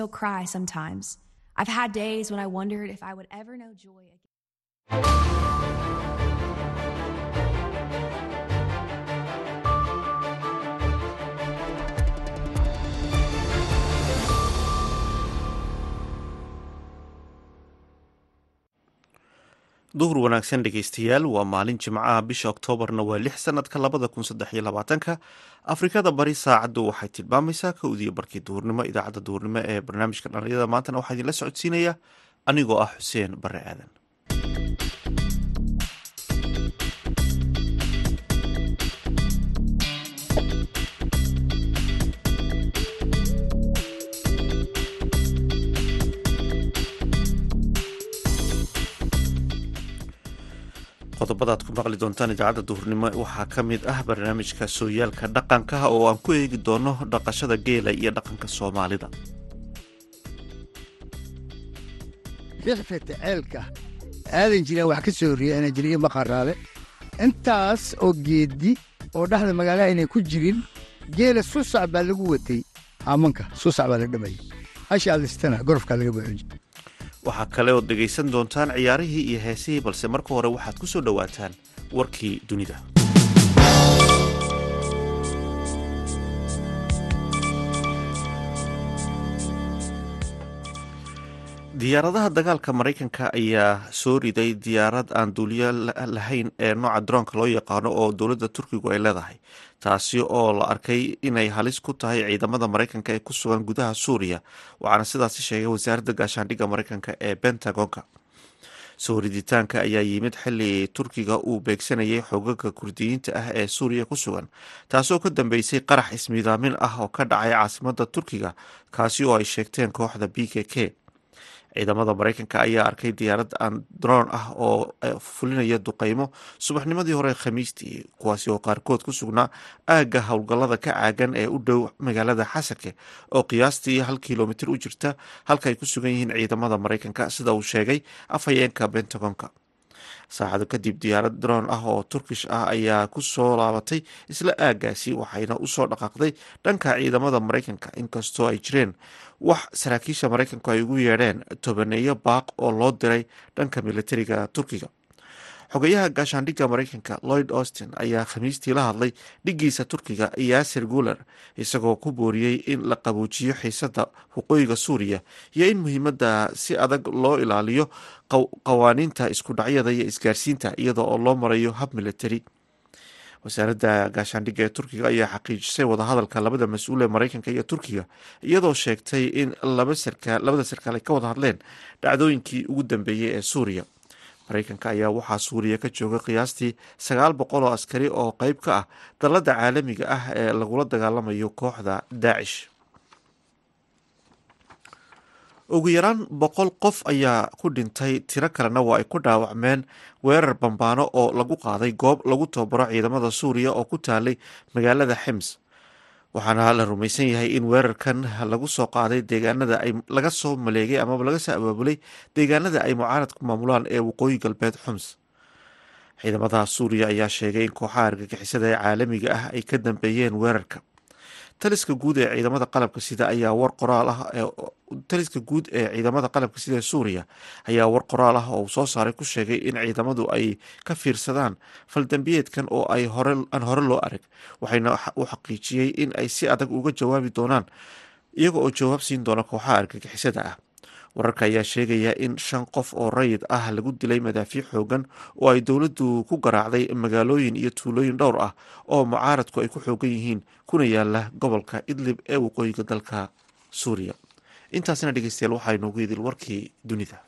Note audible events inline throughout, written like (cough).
still cry sometimes. I've had days when I wondered if I would ever know joy again. Duhur wanaagsan dhegeystayaal waa maalin jimcaha bisha oktoobarna waa lix sanadka labada kun saddex iyo labaatanka. Afrikada bari saacaddu waxay tilmaamaysaa kowdiyo barkii duhurnimo. Idaacadda duhurnimo ee barnaamijka dhallinyada maantana waxaa idinla socodsiinaya. Anigoo ah xuseen bare aadan qodobadaad ku maqli doontaan idaacadda duhurnimo waxaa ka mid ah barnaamijka sooyaalka dhaqanka oo aan ku eegi doono dhaqashada geela iyo dhaqanka soomaalida. Rixfeta ceelka aadan jiraan wax ka soo horreeya anajiriye maqaraale intaas oo geeddi oo dhexda magaalaha inay ku jirin geela susac baa lagu watay. Aamanka susac baa la dhamayay hasha adistana gorofkaa laga buuxin waxaa kale ood dhegaysan doontaan ciyaarihii iyo heesihii balse marka hore waxaad ku soo dhowaataan warkii dunida. Diyaaradaha dagaalka maraykanka ayaa soo riday diyaarad aan duuliyo lahayn ee nooca droonka loo yaqaano oo dowladda turkigu ay leedahay taasi oo la arkay inay halis ku tahay ciidamada maraykanka ee ku sugan gudaha suuriya. Waxaana sidaasi sheegay wasaaradda gaashaandhigga maraykanka ee bentagonka soo riditaanka ayaa yimid xili turkiga uu beegsanayay xogaga kurdiyiinta ah ee suuriya ku sugan taasoo ka dambeysay qarax ismiidaamin ah oo ka dhacay caasimada turkiga kaasi oo ay sheegteen kooxda b k k ciidamada maraykanka ayaa arkay diyaarad aan droon ah oo fulinaya duqeymo. Subaxnimadii hore khamiistii kuwaasi oo qaarkood ku sugnaa aagga howlgallada ka caagan ee u dhow magaalada xasake oo qiyaastii hal kilomitir u jirta halka ay ku sugan yihiin ciidamada maraykanka sida uu sheegay afhayeenka bentagonka saacado kadib diyaarad droon ah oo turkish ah ayaa ku soo laabatay isla aaggaasi waxayna u soo dhaqaaqday dhanka ciidamada maraykanka. Inkastoo ay jireen wax saraakiisha maraykanku ay ugu yeedheen tobaneeyo baaq oo loo diray dhanka militariga turkiga xogayaha gaashaandhigga maraykanka lloyd austin ayaa khamiistii la hadlay dhiggiisa turkiga yaasir guler isagoo ku booriyey in la qabuujiyo xiisada waqooyiga suuriya iyo in muhiimadda si adag loo ilaaliyo qawaaniinta isku dhacyada iyo isgaarsiinta iyada oo loo marayo hab militari wasaaradda gaashaandhigga ee turkiga ayaa xaqiijisay wadahadalka labada mas'uul ee maraykanka iyo turkiga iyadoo sheegtay in labada sarkaal ay ka wada hadleen dhacdooyinkii ugu dambeeyey ee suuriya maraykanka ayaa waxaa suuriya ka jooga qiyaastii sagaal boqol oo askari oo qeyb ka ah dalladda caalamiga ah ee lagula dagaalamayo kooxda daacish ugu yaraan boqol qof ayaa ku dhintay tiro kalena waa ay ku dhaawacmeen weerar bambaano oo lagu qaaday goob lagu tababaro ciidamada suuriya oo ku taalay magaalada xims waxaana la rumaysan yahay in weerarkan lagu soo qaaday deegaanada ay laga soo maleegay amaba laga soo abaabulay deegaanada ay mucaaradku maamulaan ee waqooyi galbeed xums ciidamada suuriya ayaa sheegay in kooxaha argagixisada ee caalamiga ah ay ka dambeeyeen weerarka taliska guud ee ciidamada qalabka sida ayaa war qoraal ah taliska guud ee ciidamada qalabka sida ee suuriya ayaa war qoraal ah oo uu soo saaray ku sheegay in ciidamadu ay ka fiirsadaan faldambiyeedkan oo ay hore aan hore loo arag waxayna u xaqiijiyey in ay si adag uga jawaabi doonaan iyaga oo jawaab siin doona kooxaha argagixisada ah wararka ayaa sheegaya in shan qof oo rayid ah lagu dilay madaafiic xoogan oo ay dowladdu ku garaacday magaalooyin iyo tuulooyin dhowr ah oo mucaaradku ay ku xoogan yihiin kuna yaalla gobolka idlib ee waqooyiga dalka suuriya. Intaasina dhegeystayaal waxaa inoogu idil warkii dunida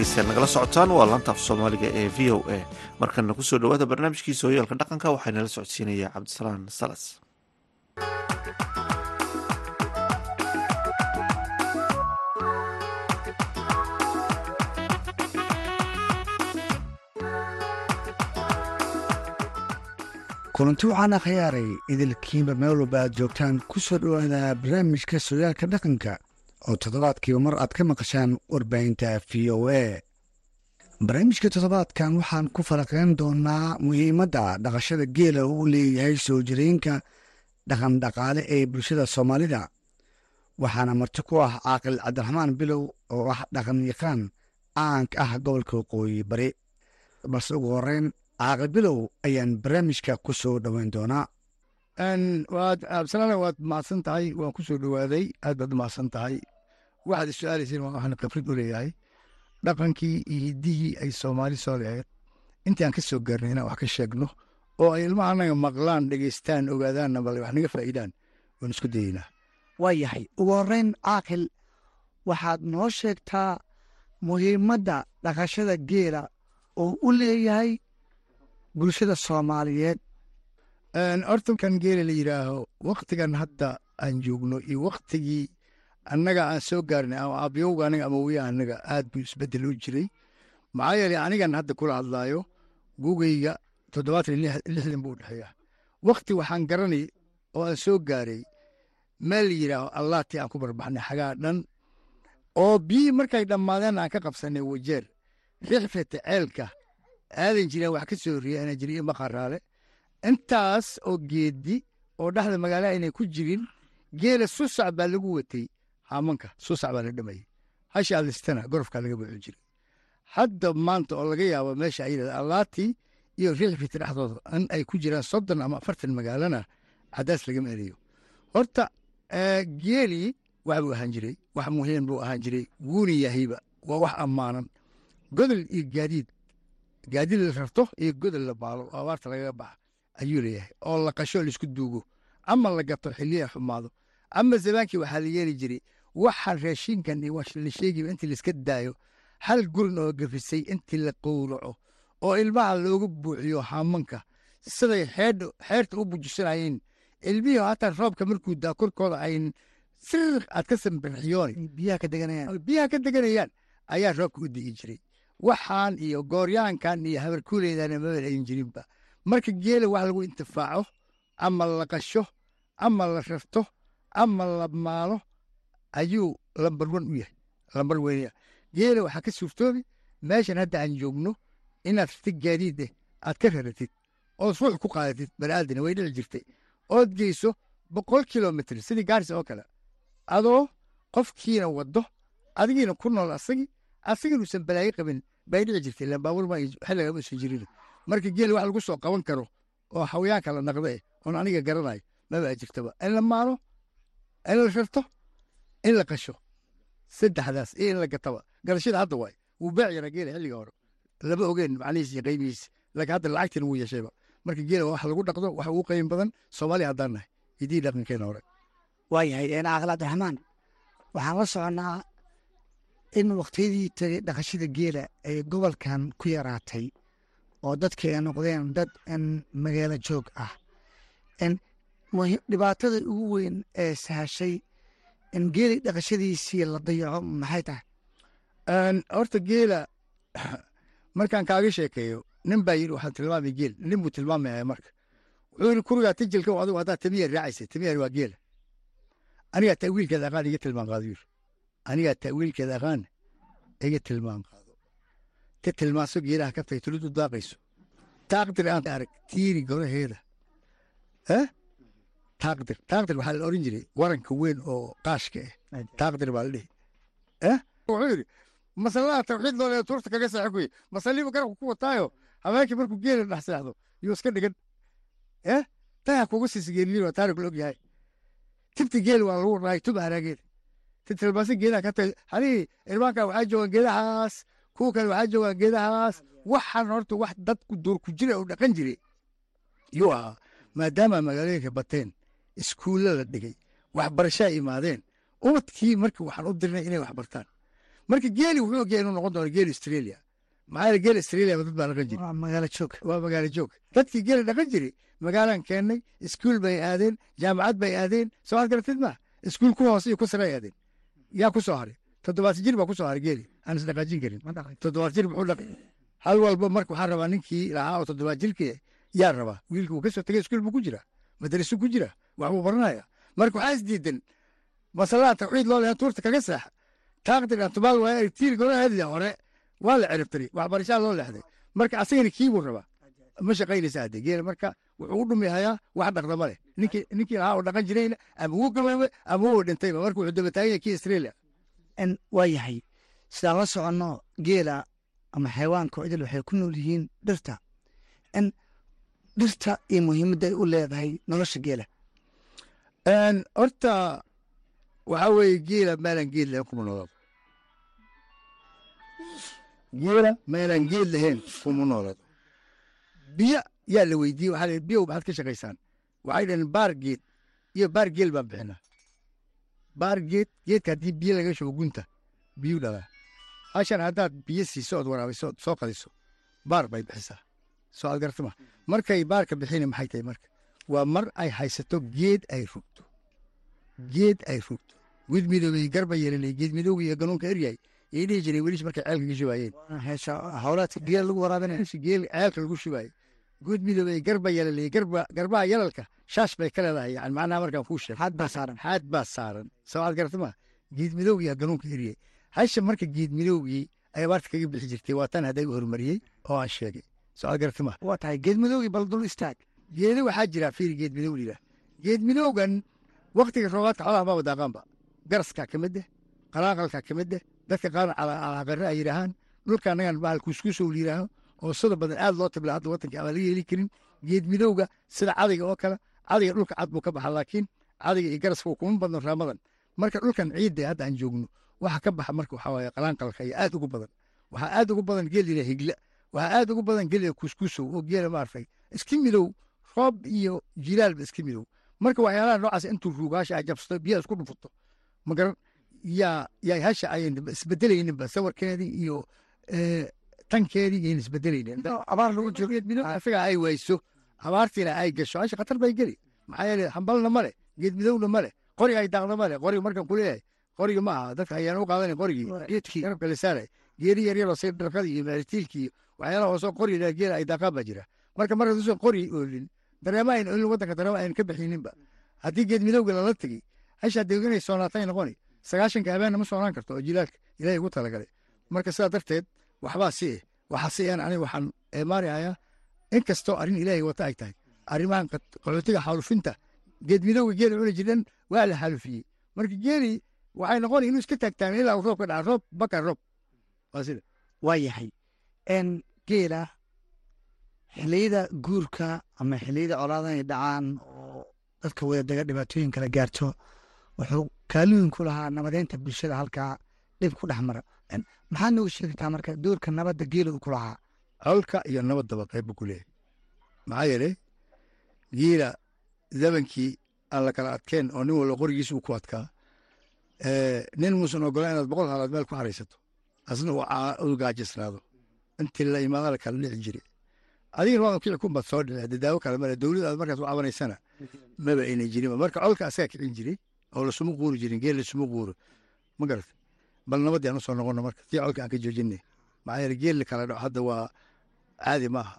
dhegeystayaal nagala socotaan waa laanta af soomaaliga ee v o a. Markana ku soo dhawaada barnaamijkii sooyaalka dhaqanka waxaa nala socodsiinaya cabdisalaan salas. Kulanti waxaan akhyaaray idilkiinba meel walba aad joogtaan ku soo dhowaada barnaamijka sooyaalka dhaqanka oo toddobaadkiiba mar aad ka maqashaan warbaahinta v o a. Barnaamijka toddobaadkan waxaan ku faraqeyn doonaa muhiimadda dhaqashada geela uu leeyahay soo jireenka dhaqan dhaqaale ee bulshada soomaalida. Waxaana marti ku ah caaqil cabdiraxmaan bilow oo ah dhaqan yaqaan caanka ah gobolka waqooyi bari. Balse ugu horeyn caaqil bilow ayaan barnaamijka ku soo dhoweyn doonaa. Waad absalaana waad mahadsan tahay waan ku soo dhowaaday aad baad mahadsan tahay waxaad is-su-aalayseen waa waxaan khibrad u leeyahay dhaqankii iyo hiddihii ay soomaali soo leeed intii aan ka soo gaarnay inaan wax ka sheegno oo ay ilmaha annaga maqlaan dhegeystaan ogaadaanna bal wax naga faa'iidaan waan isku dayeynaa waa yahay ugu horreyn caaqil waxaad noo sheegtaa muhiimadda dhaqashada geela oo u leeyahay bulshada soomaaliyeed horta kan geela la yidhaaho wakhtigan hadda aan joogno iyo wakhtigii annaga aan soo gaarnay ama abyowga anaga ama wiya annaga aad buu isbeddel u jiray. Maxaa yeelay anigan hadda kula hadlaayo gugayga toddobaatan iyo lixdan buu dhexeeya wakhti waxaan garanay oo aan soo gaaray meel la yidhaaho allaatii aan ku barbaxnay xagaa dhan oo biyihii markay dhammaadeen aan ka qabsanay wajeer rixfete ceelka aadan jireen wax ka soo horreeyey ana jiriyo maqaraale intaas oo geedi oo dhexda magaalaha inay ku jirin geela susac baa lagu watay haamanka susac baa la dhamayay hasha adistana gorofkaa laga buuxin jiray. Hadda maanta oo laga yaabo meesha ay yidhahda allaatii iyo rixfete dhexdooda in ay ku jiraan soddon ama afartan magaalana cadaas lagama erayo horta geelii wax buu ahaan jiray wax muhiim buu ahaan jiray wuuna yahayba waa wax ammaanan. Godol iyo gaadiid gaadiid la rarto iyo godol la baalo oo abaarta lagaga baxa ayuu leeyahay oo la qasho la isku duugo ama la gato xiliya xumaado ama zamaankii waxaa la yeeli jiray waxaan raashinkan iyo la sheegiba intii laiska daayo hal gurin oo gafisay intii la qowraco oo ilmaha looga buuxiyo haamanka siday xeerta u bujisanayeen ilmihii hataa roobka markuu daa korkooda ayn sir aad ka sambirxiyoon biyaha ka deganayaan ayaa roobka u digi jiray. Waxaan iyo gooryaankan iyo habarkuuleydana mabal ayn jirinba marka geela wax lagu intifaaco ama la qasho ama la rarto ama la maalo ayuu lambar wan u yahay lambar weynaya geela waxaa ka suurtoobi meeshan hadda aan joogno inaad rartid gaadiid eh aad ka raratid ood ruux ku qaadatid baniaadana way dhici jirtay. Ood geyso boqol kilomitr sidii gaarsi oo kale adoo qofkiina wado adigiina ku nool asagii asagiinuusan balaayo qabin bay dhici jirtay. Ilaan baabuur ma xilliga ma usan jirin. Marka geel wax lagu soo qaban karo oo xawayaanka la naqda eh oon aniga garanayo maba jirtaba. In la maalo in la rarto in la qasho. Saddexdaas iyo in la gataba. Garashada hadda waay. Wuu beec yaraa geela xilliga hore. Lama ogeen macnihiis iyo qaybihiis laakiin hadda lacagtina wuu yeeshayba marka geela wax lagu dhaqdo wax ugu qiim badan soomaaliya haddaan nahay. Idii dhaqankeena hore. Waa yahay caaqil cabdiraxmaan waxaan la soconnaa in wakhtiyadii tagay dhaqashada geela ay gobolkan ku yaraatay oo dadkii ay noqdeen dad magaalo joog ah. Dhibaatada ugu weyn ee sahashay geeli dhaqashadiisii la dayaco maxay tahay? Horta geela (clears throat) markaan kaaga sheekeeyo nin baa yidhi waxaan tilmaamay geel. Nin buu tilmaamaya marka. Wuxuu yidhi kurigaa tijilka adigu haddaa tamiyaar raacaysa tamiyaar waa geela. Anigaa ta'wiilkeeda aqaan iga tilmaan qaado yidhi. Anigaa ta'wiilkeeda aqaan iga tilmaan qaado. Ta tilmaanso geelaha ka tay tulidu daaqayso. Taaqdir aan arag tiiri goraheeda eh taaqdir taaqdir waxaa la oran jiray waranka weyn oo qaashka ah taaqdir baa la dhihi. Eh? Wuxuu yidhi masalaha tawxiid loo leeya tuurta kaga saaxi kuye masaliibu garabku ku wataayo. Habeenkii markuu geela dhex seexdo yuu iska dhigan. Eh? Tayaa kuga siisgeelin waa taariku og yahay. Tibti geel waa lagu raay tub haraageed titilmaasi geedaha ka tay halihii irmaanka waxaa joogaan geedahaas. Kuwa kale waxaa joogaan geedahaas. Waxaan horta wax dadku duur ku jira oo dhaqan jiray. Yuu ahaa maadaama magaalooyinka bateen iskuulla la dhigay waxbarashaa imaadeen. Ubadkii marka waxaan u dirnay inay wax bartaan marka geeli wuxuu ogyahay inuu noqon doono geeli australia. Maxaa yeele geeli australia dad baa dhaqan jiray. Waa magaalo joog. Dadkii geeli dhaqan jiray magaalaan keennay iskuul bay aadeen jaamacad bay aadeen soo aad garatid ma iskuul ku hoose iyo ku sare ay aadeen. Yaa ku soo haray. Toddobaatan jir baa ku soo haray geeli aan isdhaqaajin karin. Toddobaatan jir muxuu dhaqay. Hal walba marka waxaa rabaa ninkii lahaa oo toddobaat jirkii yaa rabaa. Wiilka wuu ka soo tegay iskuul buu ku jiraa madrasu ku jira wax buu baranaya. Marka waxaa isdiidan masalada tawxiid loo leeyahay tuurta kaga seexa taaqdir antubaal waa tiir goraheedii hore waa la ciribtiri waxbarashaa loo leexday. Marka asagana kiibuu rabaa. Ma shaqaynaysa hadde geela marka wuxuu u dhumihayaa wax dhaqda leh. Ninkii lahaa oo dhaqan jirayna ama wuu gaboobay ama wuu dhintayba marka wuxuu daba taagan yahay kii australia. Waa yahay. Sidaan la soconno geela ama xayawaanka idil waxay ku nool yihiin dhirta. Dhirta iyo muhiimadda ay u leedahay nolosha geela horta waxaa weeye geela meelaan geed lahayn kuma noolado geela meelaan geed lahayn kuma noolado biyo yaa la weydiiyey waxaa la biyow maxaad ka shaqaysaan. Waxay dhaheen baar geed iyo baar geel baan bixinaa baar geed geedka haddii biyo laga shubo gunta biyuu dhalaa. Hashan haddaad biyo siiso ood waraabiso soo qadiso baar bay bixisaa. Soo aad garata ma markay baarka bixini maxay tahay marka waa mar ay haysato geed ay rugto. Geed ay rugto. Gud midoobay garba yeelanay geed midowga iyo ganuunka eryay yay dhihi jireen welish markay ceelka ka shubaayeen heesha howlaadka geela lagu waraabinaya geel ceelka lagu shubaayey gud midoobay garba yeelanay garba garbaha yalalka shaash bay ka leedahay. Yani macnaha markaan kuu sheeg xad baa saaran. Xaad baa saaran. Soo aad garata ma geed midowga iyo ganuunka eryay hasha marka geed midowgii ay abaarta kaga bixi jirtay waa tan hadday horumariyey oo aan sheegay. Soo aad garata ma waa tahay geed madowgii bal dul istaag geedo waxaa jira fiir geed midow lilah geed midowgan roobaadka xoolaha ma wadaaqaanba garaskaa ka mid eh qalaaqalkaa ka mid eh dadka qaarna calaaqare ay yidhaahaan dhulka annagan bahal kuuskuusow layidhaaho oo sida badan aad loo tibla hadda wadanka aan laga heli karin geed sida cadiga oo kale cadiga dhulka cad buu ka baxa laakiin cadiga iyo garaska kuma badno raamadan. Marka dhulkan ciidda hadda aan joogno waxa ka baxa marka waxaa waaye qalaanqalka iyo aad ugu badan. Waxaa aad ugu badan geel yidhaha higla waxaa aad ugu badan geel kuuskuusow oo geela maartay iska midow roob iyo jilaalba iska midow. Marka waxyaalaha noocaas intuu ruugaasha ay jabsato biyaha isku dhufuto magaran yaa yaa hasha ayan isbedelayninba sawirkeedii iyo tankeedii yayn isbedelaynin abaar lagu jiro geed midow asaga ay wayso abaartiina ay gasho hasha khatar bay geli. Maxaa yeele hambalna ma leh geed midowna ma leh qoriga ay daaqda ma leh qoriga markaan ku leeyahay qoriga ma aha dadka ayaan u qaadanay qorigii geedkii garabka la saaray geeri yar yaroo say dharkadii iyo maalitiilkii iyo waxyaalaha hoosoo qori geela ay daaqaan baa jira. Marka markaad usan qori oolin dareema ayn olin wadanka dareema ayn ka bixininba haddii geed midowga lala tegey hashaa deeganay soonaatay noqoni sagaashanka habeenna ma soonaan karto oo jilaalka ilaahay ugu talagalay. Marka sidaa darteed waxbaa si eh waxaa si aan aniga waxaan eemaanayaa in kastoo arrin ilaahay wata ay tahay. Arrimahan qaxootiga xaalufinta geed midowga geela cuni jiran waa la xaalufiyey. Marka geeli waxay noqoni inuu iska taagtaan ilaa roob ka dhaca roob baka roob. Waa sida. Waa yahay. Geela xiliyada guurka ama xiliyada colaadan ay dhacaan oo dadka wadadaga dhibaatooyin kala gaarto wuxuu kaalooyin ku lahaa nabadeynta bulshada halkaa dhib ku dhex mara. Maxaad noogu sheegtaa marka doorka nabadda geela ku lahaa? Colka iyo nabaddaba qayb buu ku leeyahay. Maxaa yeelay geela zamankii aan la kala adkeen oo nin walba qorigiisa uu ku adkaa nin muusan ogolaan inaad boqol halaad meel ku haraysato asna uu gaajisnaado. Intii la imaada la kala dhici jire adigana waa kici kun soo dhici hadda daawo kale male dowlad aad markaas u cabanaysana maba ayna jirinba marka asagaa kicin jiray oo lasuma quuri jirin geel lasuma quuro ma garata bal nabadii aan u soo noqono marka tii colka aan ka joojinay maxaa yeele geel kala dhaco hadda waa caadi maaha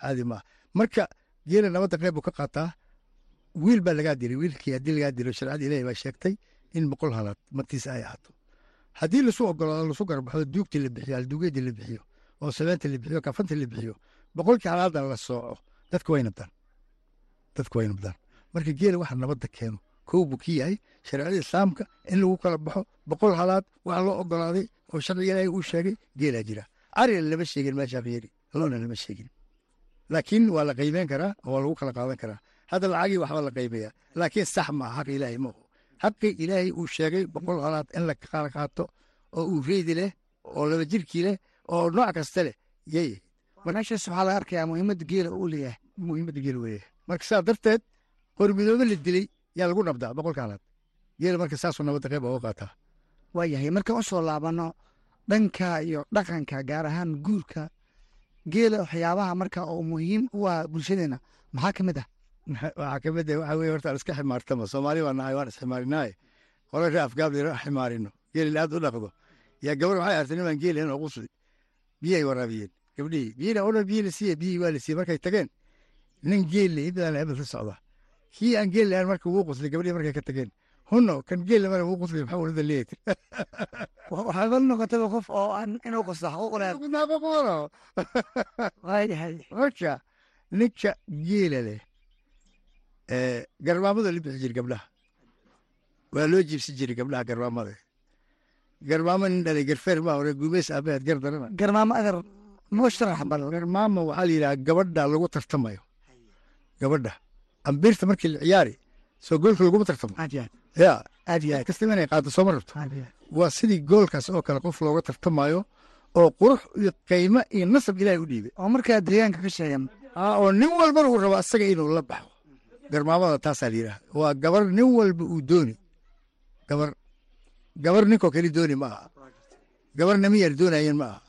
caadi maaha marka geela nabadda qayb buu ka qaataa wiil baa lagaa dilay wiilkii haddii lagaa dilo sharcada ilaahi baa sheegtay in boqol halaad martiisa ay ahaato. Haddii lasu ogolaado lasu garbaxo duugtii la bixiyo alduugeedii la bixiyo oo sabeenta la bixiyo kafantii la bixiyo boqolkii halaadan la sooco. Dadku way nabdaan dadku way nabdaan marka geela waxa nabadda keeno kow buu ki yahay. Shareecada islaamka in lagu kala baxo boqol halaad waxa loo ogolaaday oo sharciga ilaahi uu sheegay geelaa jira. Arina lama sheegin meeshaa fiiri loona lama sheegin. Laakiin waa la qiimeyn karaa oo waa lagu kala qaadan karaa. Hadda lacagii waxba la qiimeeyaa. Laakiin sax maaha xaq ilaahi ma oho xaqii ilaahay uu sheegay boqol halaad in la kala qaato oo uu reedi leh oo laba jirkii leh oo nooc kasta leh yay meeshaas waxaa laga arkayaa muhiimadda geela uu leeyahay? Muhiimadda geel weeye. Marka saa darteed qormidoobe la dilay yaa lagu nabdaa boqolka halaad geela marka saasuu nabadda qayb ooga qaataa waa yahay. Markaan u soo laabano dhanka iyo dhaqanka gaar ahaan guurka geela waxyaabaha marka oo muhiim u ah bulshadeena maxaa ka mid ah? (laughs) Waxaa ka mid ah waxaa weye horta iska ximaartama soomaali waa nahay waan isximaarinaaye hore ree afgaabli ra ximaarino. Geelin aad u dhaqdo. Yaa gabar waxay artay nimaan geelin oo qusli biyay waraabiyeen gabdhihii biyina odhan biyi la siiye biyii waa la siiyey markay tageen nin geelle ibadaan hebel ka socda kii aan geelle aan marka wuu quslay gabdhihii markay ka tageen huno kan geel mara wuu qosli maxaa walada leeyahay waxaaba noqotaba qof oo aan inuu qosto xaquuq leh waayahay marka ninka geela leh garmaamada la bixi jiri gabdhaha waa loo jiibsan jiray gabdhaha garmaamada garmaamo nin dhalay garfeer maa hore guumeys aabaheed gar darana garmaamo adeer noo sharax bal garmaama waxaa la yidhaha gabadha lagu tartamayo. Gabadha. Ambirta markii la ciyaari soo goolka laguma tartamo. Ya. Inay qaado sooma rabto. Aad iyo aad. Waa sidii goolkaas oo kale qof looga tartamayo oo qurux iyo qiimo iyo nasab ilaahay u dhiibay. Oo markaa deegaanka ka sheegan. Oo nin walbana uu rabo asaga inuu la baxo. Garmaamada taasaa la yidhaha. Waa gabar nin walba uu dooni. Gabar gabar ninkoo kale dooni ma aha. Gabar namiyar doonayeen ma aha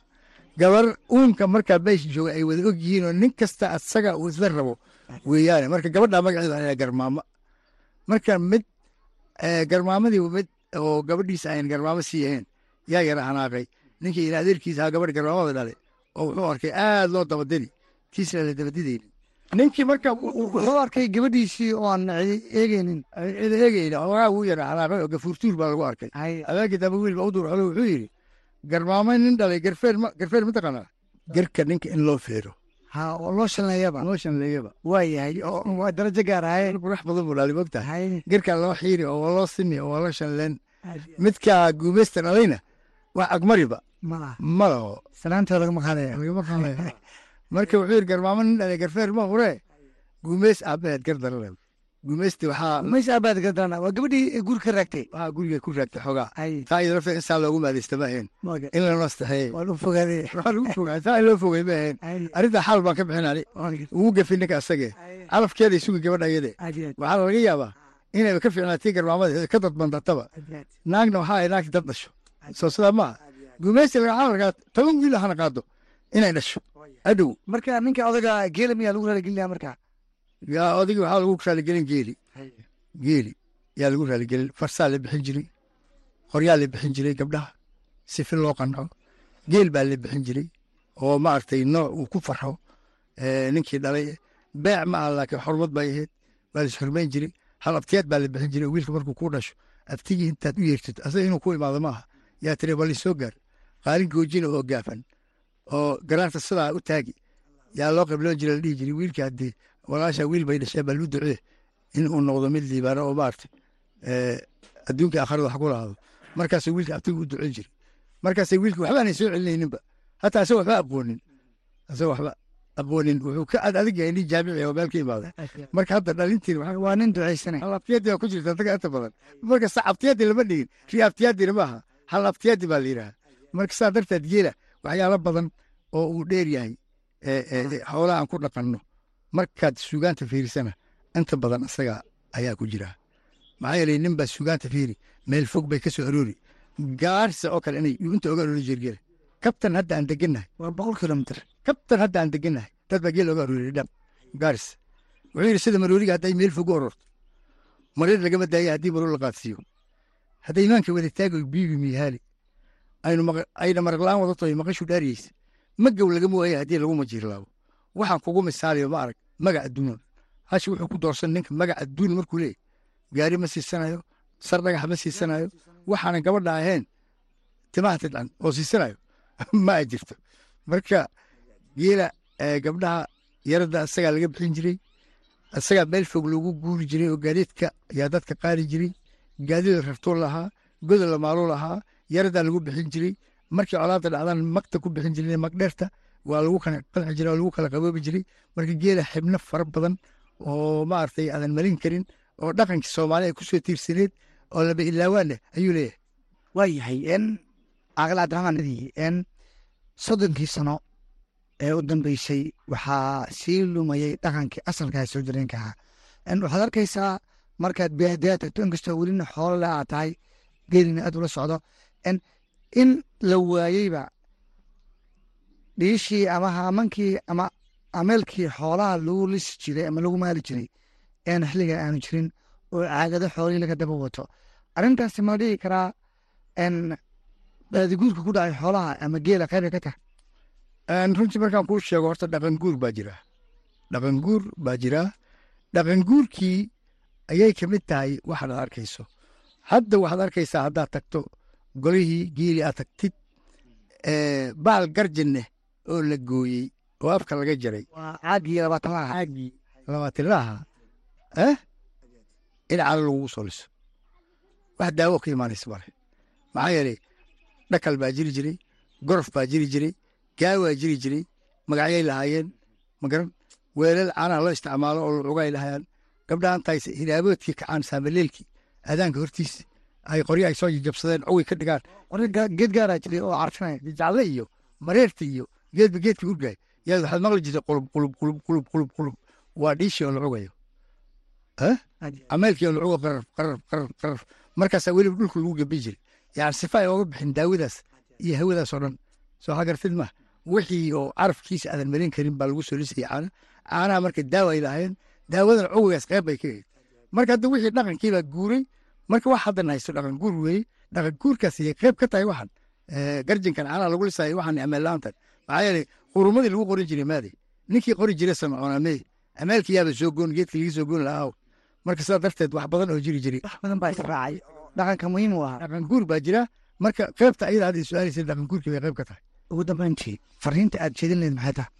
gabar uunka markaa beesha jooga ay wada og yihiin oo nin kasta asaga uu isla rabo weeyaane. Marka gabadhaa magaceeda yidhaha garmaamo. Marka mid eh, garmaamadii mid oo gabadhiisa ayn garmaamo sii ahayn yaa yara hanaaqay ninkii ila adeerkiisa ahaa gabadh garmaamada dhale. Oo wuxuu arkay aad loo dabadiri kiisna la dabadidaynin. Ninkii marka wuxuu arkay gabadhiisii oo aan eegeynin eegayna ogaa wuu yara hanaaqay oo gafuurtuur baa lagu arkay. Habeenkii dambe wiil baa u duur xolo wuxuu yidhi garmaamo nin dhalay garfeer ma garfeer mataqaanaa garka ninka in loo feero. Ha oo loo shanleeyaba. Waayahay oo waa darajo gaar ahaye qurax badan mogtahay hay. Garka loo xiiri oo waa loo simi oo waa loo shanleen. Aad iyo midka guumaysta dhalayna wax agmariba. Aad. ma laha ma laho salaanta lagama qaadaya (laughs) marka wuxuu yidhi garmaamo nin dhalay garfeer ma hure guumays aabaheed gar darale guumaysti waxaa mays aabaad gadana waa gabadhii guur ka raagtay. Waxaa guriga ku raagtay xoogaa. Taa iyada lafteeda in saa loogu maadaysta ma ahayn. In lanoo astaxeeyey waa lu fogaaday. Waxaa lagu (laughs) fogaa saa in loo fogay ma ahayn. Hay arrintaa xaal baan ka bixinani ugu gafi ninka asage calafkeeday sugi gabadha iyade. Waxaa laga yaabaa inayba ka fiicnaatii garmaamada ka dadbandataba naagna waxaa ay naagti dad dhasho. Soo sidaa maaha gumaysi laga xalalkaa toban wiil hana qaado inay dhasho. Adhow marka ninka odaga geela miyaa lagu raaligelinaya marka yaa odagii waxaa lagu raaligelin geeli. Geeli yaa lagu raaligelin. Farsaa la bixin jiray. Qoryaa la bixin jiray gabdhaha. Sifi loo qanco geel baa la bixin jiray. Oo maaragtay nooc uu ku farxo. Ninkii dhalay beec ma aha laakiin xormad bay ahayd. Waa la ishormayn jiray. Hal abtiyaad baa la bixin jiray. Wiilka markuu kuu dhasho abtigii intaad u yeertid asaga inuu ku imaado maaha yaa tiri bal isoo gaar. Qaalin goojina oo gaafan. Oo garaarta sidaa u taagi. Yaa loo qibloon jiray la dhihi jiray wiilka haddii walaasha wiil bay dhashee bal u ducee in uu noqdo mid liibaano oo maaragtay eh, adduunka aakhirada wax ku lahaado. Markaasuu wiilka abtigu u ducin jiray. Markaasay wiilka waxba aanay soo celinayninba. Hataa asagoo waxba aqoonin asagoo waxba aqoonin wuxuu ka ad yahay nin jaamici oo meel ka imaada marka hadda dhalintiin waa nin ducaysanay hal abtiyaadi baa ku jirta daga inta badan. Marka sa abtiyaadi lama dhigin. Ri abtiyaadina maaha hal abtiyaadi baa la yidhaha marka saa darteed geela waxyaalo badan oo uu dheer yahay ee- ee xoolaha aan ku dhaqanno markaad sugaanta fiirisana inta badan asaga ayaa ku jira. Maxaa yeelay nin baa sugaanta fiiri meel fog bay ka soo aroori. Gaarsa oo kale inay inta oga aroori jirgele kabtan hadda aan degannahay waa boqol kilomitr kabtan hadda aan degannahay dad baa geel oga aroori dham gaaris wuxuu yidhi sida marooriga hadday meel fog u ororto marir lagama daaya haddii maroor la qaadsiiyo. Hadday imaanka wada taago biibi maqa- ayna maraqlaan wada tahay maqashu dhaariyeysa magow lagama waaya haddii lagu majiirlaabo waxaan kugu misaaliyo ma arag magac adduunya hashi wuxuu ku doorsan ninka magac adduun markuu leeyahy gaari ma siisanayo sar dhagax ma siisanayo waxaanan gabadha ahayn timaha tidcan oo siisanayo (laughs) ma ay jirto. Marka geela eh, gabdhaha yaradda asagaa laga bixin jiray asagaa meel fog lagu guuri jiray oo gaadiidka ayaa dadka qaari jiray gaadida rartuu lahaa goda la maaluu lahaa yaradaa lagu bixin jiray. Markii colaada dhacdaan magta ku bixin jiray magdheerta waa lagu jiray oo lagu kala qaboobi jiray. Marka geela xibno fara badan oo maaragtay aadan marin karin oo dhaqankii soomaali ay ku soo tiirsaneed oo laba ilaawaaneh ayuu leeyahay. Waayahay n caaqil cabdiraxmaan nadiyi n soddonkii sano ee u dambeysay waxaa sii lumayey dhaqankii asalkaa soo jireenka ahaa. N waxaad arkaysaa markaad beehdeed tagto inkastoo welina xoolo le aad tahay geelina aad ula socdo. N in la waayeyba dhiishii ama haamankii ama ameelkii xoolaha lagu lisi jiray ama lagu maali jiray een xilliga aanu jirin oo caagado xoolihii laga daba wato. Arrintaasi ma dhihi karaa baadiguurka ku dhacay xoolaha ama geela qayb ay ka tahay Een, runtii markaan kuu sheego horta dhaqan guur baa jira. Dhaqan baa jira. Dhaqan guurkii ayay ka mid tahay waxaad arkayso. Hadda waxaad arkaysaa haddaad tagto golihii geeli aad tagtid baal garjinne oo la gooyey oo afka laga jaray. Caagii labaatan laha caagii labaatanlaha eh? In calo lagugu soo liso. Wax daawo ka imaanaysa male maxaa yeelay dhakal baa jiri jiray gorof baa jiri jiray gaawaa jiri jiray magacyay lahaayeen magaran weelal caanaha loo isticmaalo oo lucugay lahaayeen. Gabdhahan hinaaboodkii kacaan saamaleelkii aadaanka hortiisa ay qoryo ay soo jajabsadeen coway ka dhigaan. Qoryo geed gaaraa jiray oo carfinaya iyo mareerta iyo geedba geedkii urgaay yaa waxaad maqli jirtay qulub qulub qulub qulub qulub qulub. Waa dhiishii oo la cugayo. Ameelkii oo la cugo qaraf qaraf qaraf qaraf. Markaasaa weliba dhulka lagu gabi jiray. Yani sifa ay oga bixin daawadaas iyo hawadaas oo dhan. Soo hagartid ma wixii oo carafkiisa aadan marin karin baa lagu soo lisayay caana caanaha marka daawa ay lahaayeen daawadan cugigaas qayb bay ka eed marka hadda wixii dhaqankii baa guuray marka wax haddan haysto dhaqan guur weeye. Dhaqan guurkaas ayay qayb ka tahay waxan garjinkan caanaha lagu lisaayo waxan ameel la'aantan maxaa yeelay qurumadii lagu qorin jiray maaday ninkii qori jiray samcoonamee ameelkii yaaba soo goon geedkii laga soo goon lahaa. Marka sidaa darteed wax badan oo jiri jiray. Wax badan baa israacay dhaqanka muhiim u ahaa. dhaqan guur baa jira. Marka qaybta ayada hadda su'aalaysa dhaqan guurkii bay qayb ka tahay. Ugu dambeyntii fariinta aad jeedin lahayd maxay tahay?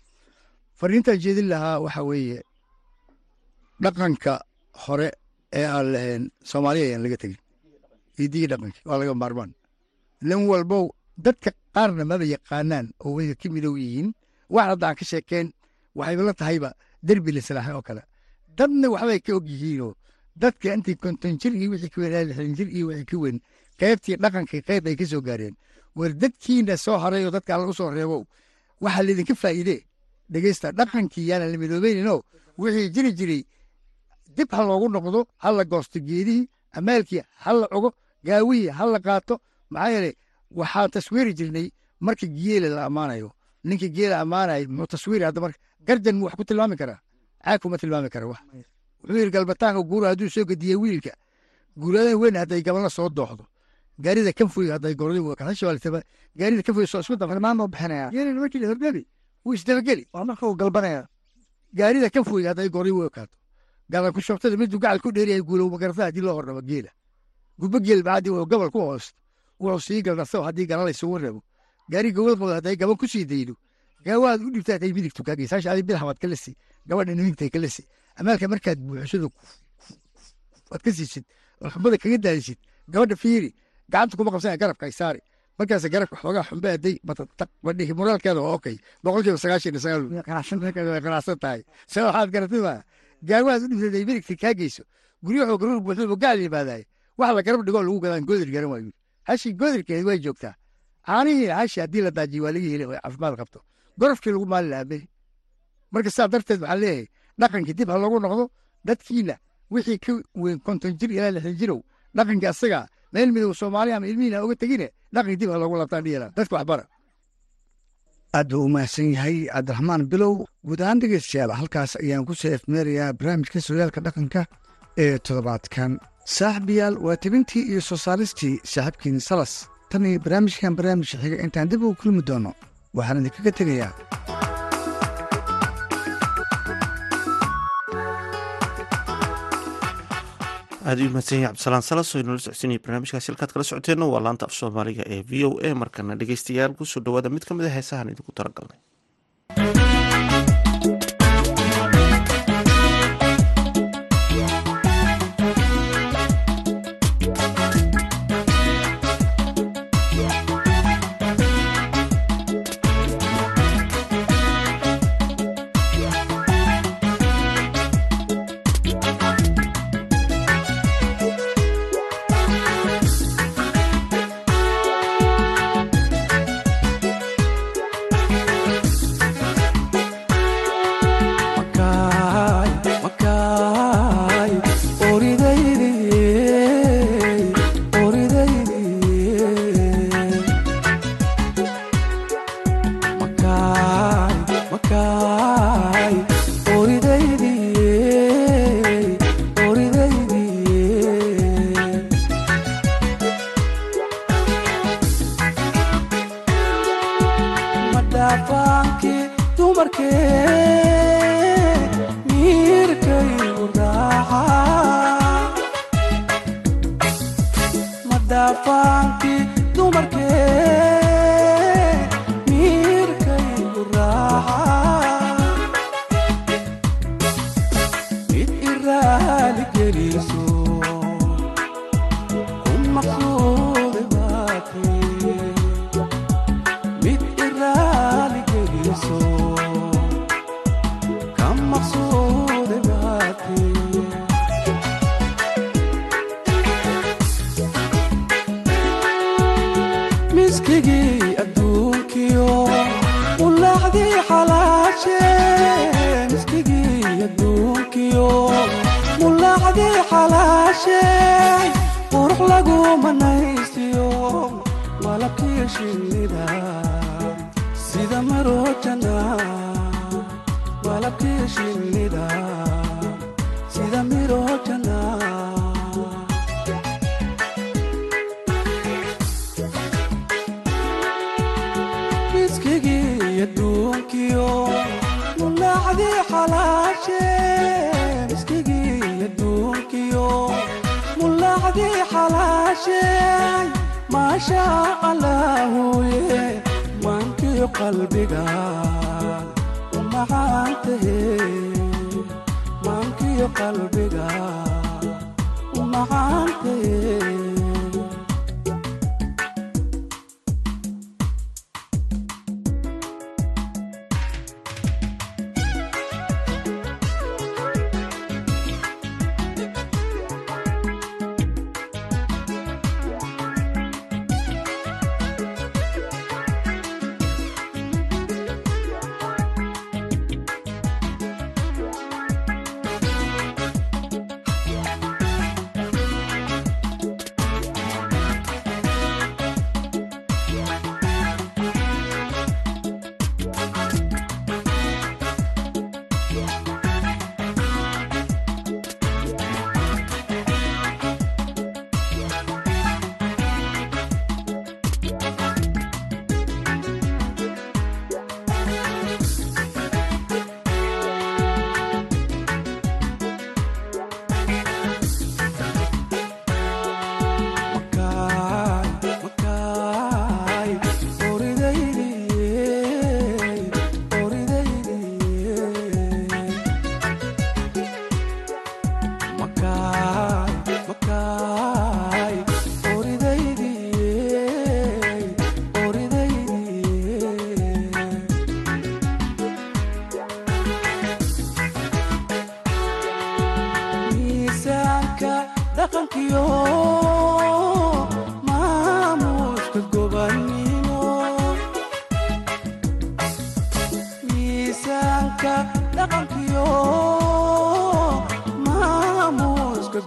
Fariintaan jeedin lahaa waxa weeye dhaqanka hore ee aan lahayn soomaaliya ayaan laga tegin. Hidigii dhaqankii waa laga maarmaan. Nin walbow dadka qaarna maba yaqaanaan oo way ka midow yihiin. Wax hadda ka sheekeen waxayba la tahayba derbi lislaaxay oo kale. Dadna waxbay ka og yihiinoo dadka intii konton jir iyo wixii ka weyn lixdan jir iyo wixii ka weyn qaybtii dhaqankii qayb ay ka soo gaareen. War dadkiina soo haray oo dadka alla u soo reebow waxaa laydinka faa'iidee dhegeysta dhaqankii yaana la midoobeynino wixii jiri jiray dib ha loogu noqdo ha la goosto geedihii amaalkii ha la cugo gaawihii ha la qaato maxaa yeelay waxaan taswiiri jirnay marka geela la ammaanayo ninka geela ammaanayo muxuu taswiiri hadda marka garjan mu wax ku tilmaami karaa? Caag kuma tilmaami kara wax wuxuu yidhi galbataanka guura hadduu soo gediye wiilka guuradan weyn hadday gabalna soo dooxdo gaarida kanfoyga hadday gorday gaarida kanfoyga soo isku dafa farmaan buu bixinaya. Geelina markii la wuu isdabageli waa marka uu galbanaya. Gaarida kanfoyga hadday gorday u ekaato gadan ku shobtada miduu gacal ku dheeryahay guulow magarata haddii loo hordhabo geela. Gudbo geel bacdi oo gobol ku hoosto wuxuu sii galdarso haddii gala laysugu rabo gaari gobol qabo hadday gaban ku sii daydo gaawaad u dhibtaa tay midigtu kaagay saasha adi bidaxbaad ka lisi gabadha nimigtay ka amaalka markaad buuxisado waad ka siisid oo xubada kaga daadisid gabadha fiiri gacanta kuma qabsanaya garabka saari markaas garabka xoogaa xumbe batataq badhihi moraalkeeda waa okay boqolkiiba sagaashan qanacsan tahay se waxaad garatay maa gaawaad u dhibtay ay midigta kaa geyso guryaxoo garuur buuxdaba gaal yimaadaay wax la garab dhigoo lagu gadaan goodir garan waayu hashi goodirkeedi way joogtaa caanihii hashi haddii la daajiyo waa laga heli caafimaad qabto gorofkii lagu maali lahaa beri marka saa darteed waxaa leeyahay dhaqankii dib ha loogu noqdo dadkiina wixii ka weyn konton jir ilaa lixdan jirow dhaqankii asaga meel midow soomaaliya ama ilmihiina oga tegine dhaqankii dib ha loogu labtaan dhiyala dadka waxbara aad buu u mahadsan yahay cabdiraxmaan bilow guud ahaan dhegeystayaal halkaas ayaan ku soo efmeerayaa barnaamijka sooyaalka dhaqanka ee toddobaadkan saaxibayaal waa tebintii iyo soo saaristii saaxiibkiin salas. Tan iyo barnaamijkan barnaamijka xiga intaan dib ugu kulmi doono. Waxaan idinkaga tegayaa. Aad u mahadsan yahay cabdisalaan salas oo inoola socodsiinaya barnaamijkaasi halkaad kala socoteenna waa laanta af soomaaliga ee v o a. Markana dhegeystayaal ku soo dhawaada mid ka mid a heesahan idinku talagalnay مخصوص iyo qalbiga umacaantahe maankiyo qalbiga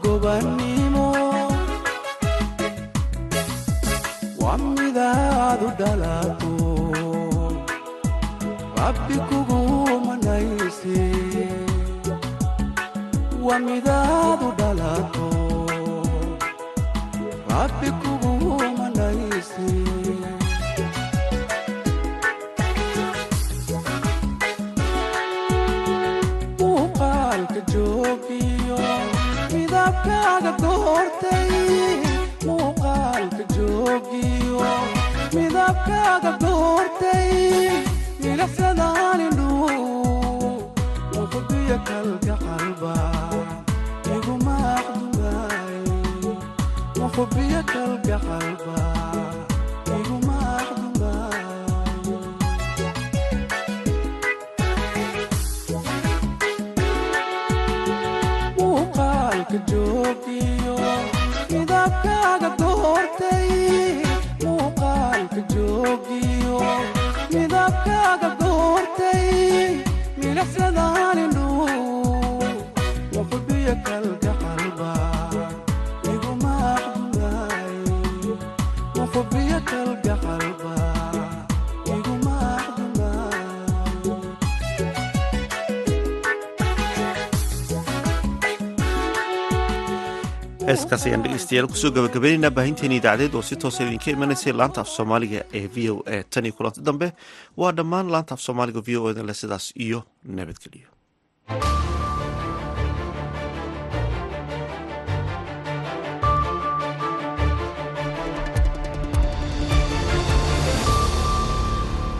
gobanni halkaas ayaan dhegeystayaal ku soo gabagabeynayna baahinteeni idaacadeed oo si toosa ah idinka imanaysay laanta af soomaaliga ee v o a tan iyo kulanti dambe. Waa dhammaan laanta af soomaaliga v o eda leh sidaas iyo nabadgelyo.